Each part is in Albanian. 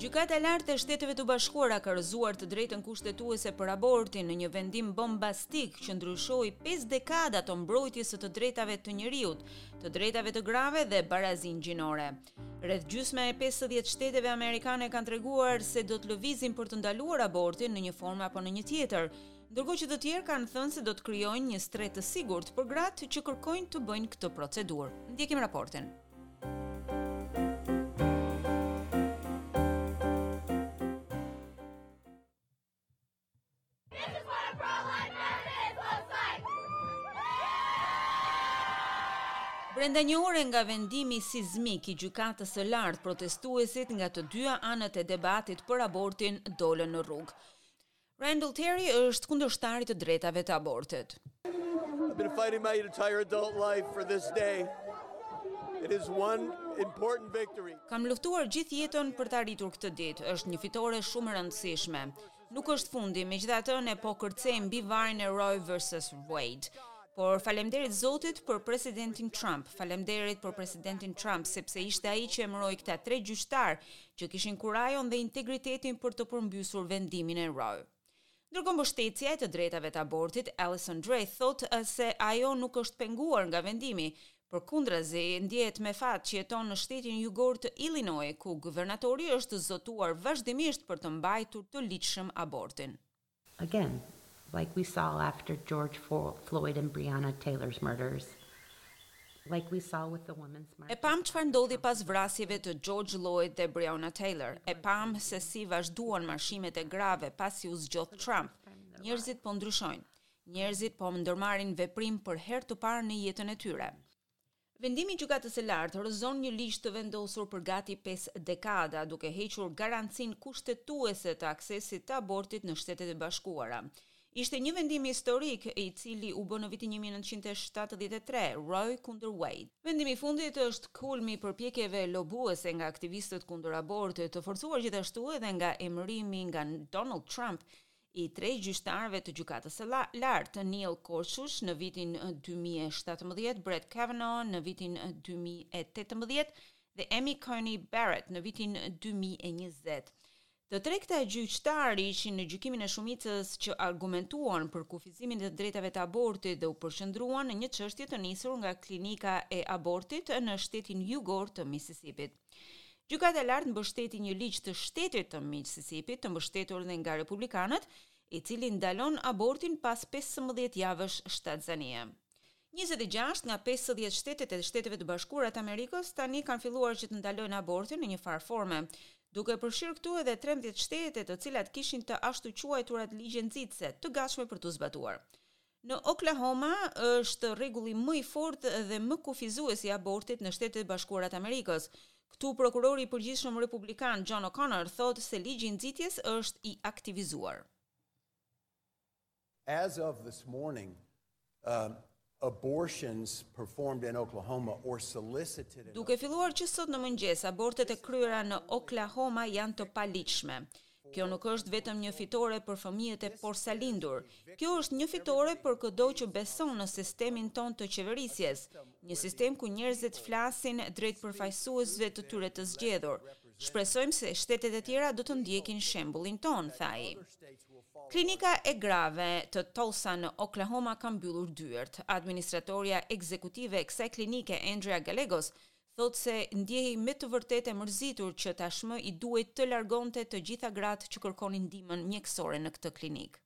Gjykata e Lartë e Shteteve të Bashkuara ka rrëzuar të drejtën kushtetuese për abortin në një vendim bombastik që ndryshoi pesë dekada të mbrojtjes së të drejtave të njeriut, të drejtave të grave dhe barazinë gjinore. Rreth gjysma e 50 shteteve amerikane kanë treguar se do të lëvizin për të ndaluar abortin në një formë apo në një tjetër, Ndërkohë që të tjerë kanë thënë se do të krijojnë një strehë të sigurt për gratë që kërkojnë të bëjnë këtë procedurë. Ndjekim raportin. Brenda një ore nga vendimi sizmik i gjykatës së lartë, protestuesit nga të dyja anët e debatit për abortin dolën në rrugë. Randall Terry është kundërshtar i të drejtave të abortit. I've been fighting my entire adult life for this day. It is one important victory. Kam luftuar gjithë jetën për të arritur këtë ditë. Është një fitore shumë e rëndësishme. Nuk është fundi, megjithatë ne po kërcejmë mbi varrin e Roe versus Wade. Por falemderit Zotit për presidentin Trump, falemderit për presidentin Trump, sepse ishte ai që emëroi këta tre gjyqtarë që kishin kurajon dhe integritetin për të përmbysur vendimin e Roe. Ndërkohë mbështetësja e të drejtave të abortit, Allison Dray thotë se ajo nuk është penguar nga vendimi, përkundrazi ndihet me fat që jeton në shtetin jugor të Illinois, ku guvernatori është zotuar vazhdimisht për të mbajtur të ligjshëm abortin. Again, like we saw after George Floyd and Breonna Taylor's murders, like we saw with the Women's March. E pamë çfarë ndodhi pas vrasjeve të George Lloyd dhe Breonna Taylor, e pamë se si vazhduan marshimet e grave pasi u zgjodh Trump. Njerëzit po ndryshojnë. Njerëzit po ndërmarrin veprim për herë të parë në jetën e tyre. Vendimi i Gjykatës së Lartë rrëzon një ligj të vendosur për gati pesë dekada, duke hequr garancinë kushtetuese të aksesit të abortit në Shtetet e Bashkuara. Ishte një vendim historik, i cili u bë në vitin një mijë e nëntëqind e shtatëdhjetë e tre, Roe kundër Wade. Vendimi i fundit është kulmi i përpjekjeve lobuese nga aktivistët kundër abortit, të forcuar gjithashtu edhe nga emërimi nga Donald Trump i tre gjyqtarëve të Gjykatës së Lartë, Neil Gorsuch në vitin 2017, Brett Kavanaugh në vitin 2018 dhe Amy Coney Barrett në vitin 2020. Të tre këta gjyqtarë ishin në gjykimin e shumicës që argumentuan për kufizimin e të drejtave të abortit dhe u përqendruan në një çështje të nisur nga klinika e abortit në shtetin jugor të Mississippi-t. Gjykata e Lartë mbështeti një ligj të shtetit të Mississippi të mbështetur dhe nga republikanët, i cili ndalon abortin pas 15 javësh shtatzanie. 26 nga 50 shtetet e Shteteve të Bashkuara të Amerikës tani kanë filluar që të ndalojnë abortin në një farë forme, duke përfshirë këtu edhe 13 shtete të cilat kishin të ashtuquajturat ligje nxitëse, të gatshme për t'u zbatuar. Në Oklahoma është rregulli më i fortë dhe më kufizues i abortit në Shtetet e Bashkuara të Amerikës. Këtu prokurori i përgjithshëm republikan John O'Connor thotë se ligji i nxitjes është i aktivizuar. As of this morning, abortions performed in Oklahoma or solicited in Duke filluar që sot në mëngjes, abortet e kryera në Oklahoma janë të paligjshme. Kjo nuk është vetëm një fitore për fëmijët e porsalindur, kjo është një fitore për këdo që beson në sistemin tonë të qeverisjes, një sistem ku njerëzit flasin drejt përfaqësuesve të tyre të zgjedhur. Shpresojmë se shtetet e tjera do të ndjekin shembullin tonë, tha ai. Klinika e grave të Tulsa në Oklahoma ka mbyllur dyert. Administratorja ekzekutive e kësaj klinike, Andrea Gallegos, thotë se ndjehej me të vërtetë e mërzitur që tashmë i duhej të largonte të gjitha gratë që kërkonin ndihmën mjekësore në këtë klinikë.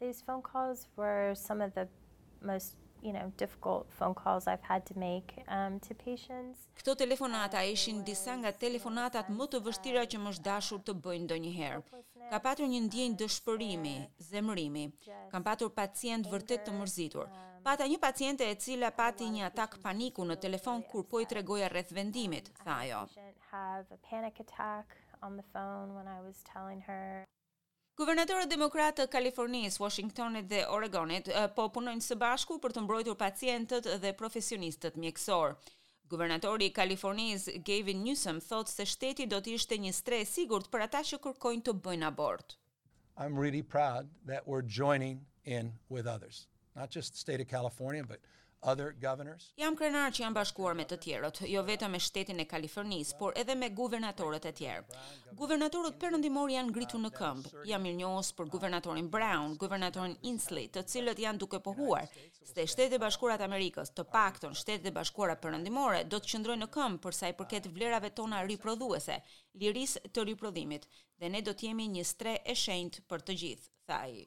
These phone calls were some of the most, you know, difficult phone calls I've had to make to patients. Këto telefonata ishin disa nga telefonatat më të vështira që më është dashur të bëj ndonjëherë. Ka patur një ndjenjë dëshpërimi, zemërimi. Kam patur pacientë vërtet të mërzitur. Pata një paciente e cila pati një atak paniku në telefon kur po i tregoja rreth vendimit, tha ajo. Guvernatorët demokratë të Kalifornisë, Uashingtonit dhe Oregonit po punojnë së bashku për të mbrojtur pacientët dhe profesionistët mjekësorë. Guvernatori i Kalifornisë, Gavin Newsom thotë se shteti do të ishte një strehë e sigurt për ata që kërkojnë të bëjnë abort. I'm really proud that we're joining in with others, not just the state of California but other governors. Jam krenar që jam bashkuar me të tjerët, jo vetëm me shtetin e Kalifornisë, por edhe me guvernatorët e tjerë. Guvernatorët perëndimorë janë ngritur në këmbë. Jam mirënjohës për guvernatorin Brown, guvernatorin Inslee, të cilët janë duke pohuar, se Shtetet e Bashkuara të Amerikës, të paktën Shtetet e Bashkuara Perëndimore, do të qëndrojnë në këmbë për sa i përket vlerave tona riprodhuese, lirisë të riprodhimit, dhe ne do të jemi një strehë e shenjtë për të gjithë, tha ai.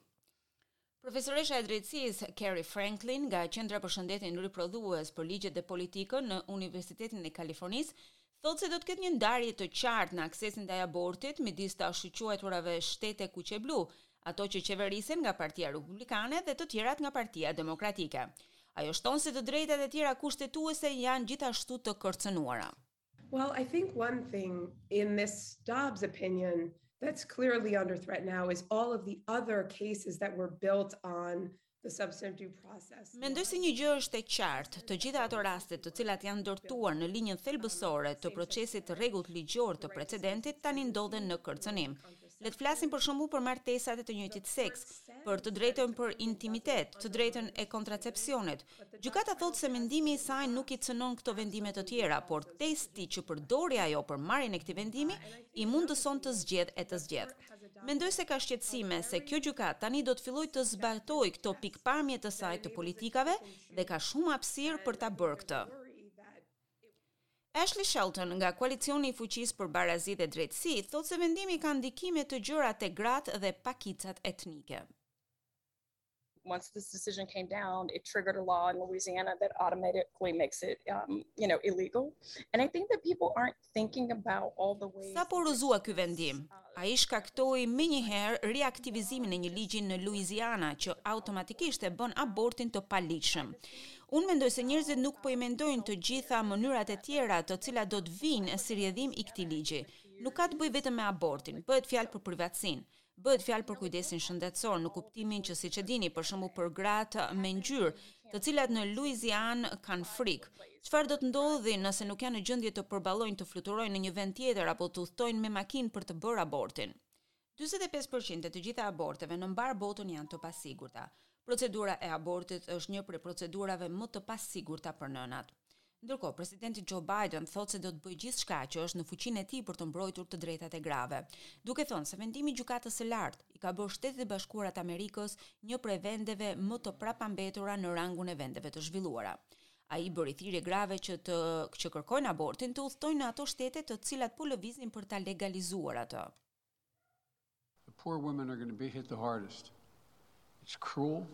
Profesoresha e Drejtësisë, Cary Franklin, nga Qendra për Shëndetin Riprodhues për Ligjet dhe Politikën në Universitetin e Kalifornisë, thotë se do të ketë një ndarje të qartë në aksesin ndaj abortit midis të ashtuquajturave shtete kuqeblu, ato që qeverisen nga Partia Republikane dhe të tjerat nga Partia Demokratike. Ajo shton se të drejtat e tjera kushtetuese janë gjithashtu të kërcënuara. Well, I think one thing in this Dobbs opinion that's clearly under threat now is all of the other cases that were built on the substantive due process. Mendoj se një gjë është e qartë, të gjitha ato raste të cilat janë ndërtuar në linjën thelbësore të procesit të rregullt ligjor të precedentit tani ndodhen në kërcënim. Le të flasim për shembull për martesat e të njëjtit seks, për të drejtën për intimitet, të drejtën e kontracepsionit. Gjykata thotë se mendimi i saj nuk i cënon këto vendime të tjera, por testi që përdori ajo për marrjen e këtij vendimi i mundëson të zgjedhë e të zgjedhë. Mendoj se ka shqetësime se kjo gjykatë tani do të fillojë të zbatojë këto pikëpamje të saj të politikave dhe ka shumë hapësirë për ta bërë këtë. Ashley Shelton nga Koalicioni i Fuqisë për Barazi dhe Drejtësi thotë se vendimi ka ndikime të gjëra te gratë dhe pakicat etnike. once this decision came down, it triggered a law in Louisiana that automatically makes it, um, you know, illegal. And I think that people aren't thinking about all the ways. Sapo u rrëzua ky vendim, ai shkaktoi menjëherë riaktivizimin e një ligji në Louisiana që automatikisht e bën abortin të paligjshëm. Unë mendoj se njerëzit nuk po i mendojnë të gjitha mënyrat e tjera të cilat do të vijnë si rrjedhim i këtij ligji. Nuk ka të bëjë vetëm me abortin, bëhet fjalë për privatësinë. Bëhet fjalë për kujdesin shëndetësor në kuptimin që siç e dini, për shembull për gratë me ngjyrë, të cilat në Luizianë kanë frikë. Çfarë do të ndodhi nëse nuk janë në gjendje të përballojnë të fluturojnë në një vend tjetër apo të udhëtojnë me makinë për të bërë abortin? 45 për qind e të gjitha aborteve në mbarë botën janë të pasigurta. Procedura e abortit është një prej procedurave më të pasigurta për nënat. Ndërkohë, Presidenti Joe Biden thotë se do të bëjë gjithçka që është në fuqinë e tij për të mbrojtur të drejtat e grave, duke thënë se vendimi i Gjykatës së Lartë i ka bërë Shtetet e Bashkuara të Amerikës një prej vendeve më të prapambetura në rangun e vendeve të zhvilluara. Ai bëri thirrje grave që të që kërkojnë abortin të udhëtojnë në ato shtete të cilat po lëvizin për ta legalizuar atë. The poor women are going to be hit the hardest. It's cruel.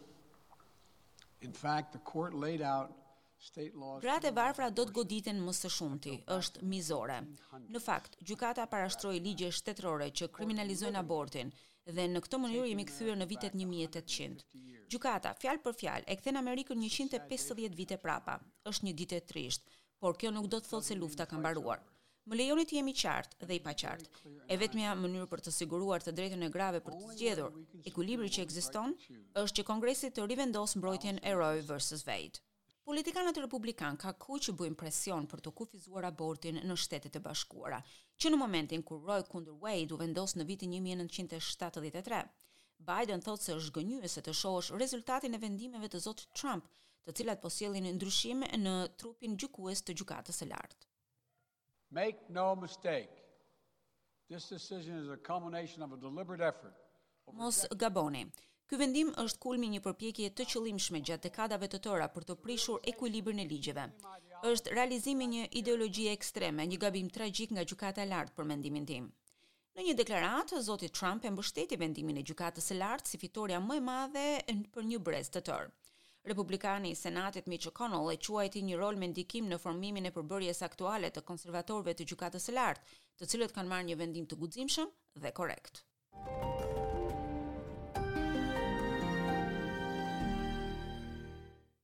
In fact, the court laid out Gratë e varfra do të goditen më së shumti, është mizore. Në fakt, gjykata parashtroi ligje shtetërore që kriminalizojnë abortin dhe në këtë mënyrë jemi kthyer në vitet 1800. Gjykata, fjalë për fjalë, e kthen Amerikën 150 vite prapa. Është një ditë e trishtë, Por kjo nuk do të thotë se lufta ka mbaruar. Më lejoni të jem i qartë dhe i paqartë. E vetmja mënyrë për të siguruar të drejtën e grave për të zgjedhur, ekuilibri që ekziston, është që Kongressi të rivendosë mbrojtjen e Roe versus Wade. Politikanët republikanë ka kohë që bëjnë presion për të kufizuar abortin në Shtetet e Bashkuara, që në momentin kur Roe kundër Wade u vendos në vitin një mijë e nëntëqind e shtatëdhjetë e tre. Biden thotë se është gënjyese të shohësh rezultatin e vendimeve të zotit Trump të cilat po sjellin ndryshim në trupin gjykues të Gjykatës së Lartë. Make no mistake, this decision is a culmination of a deliberate effort. Mos gaboni. Ky vendim është kulmi i një përpjekjeje të qëllimshme gjatë dekadave të tëra për të prishur ekuilibrin e ligjeve. Është realizimi i një ideologjie ekstreme, një gabim tragjik nga Gjykata e Lartë për mendimin tim. Në një deklaratë, zoti Trump e mbështeti vendimin e Gjykatës së Lartë si fitorja më e madhe për një brez të tërë. Republikani i Senatit Mitch McConnell e quajti një rol me ndikim në formimin e përbërjes aktuale të konservatorëve të Gjykatës së Lartë, të cilët kanë marrë një vendim të guximshëm dhe korrekt.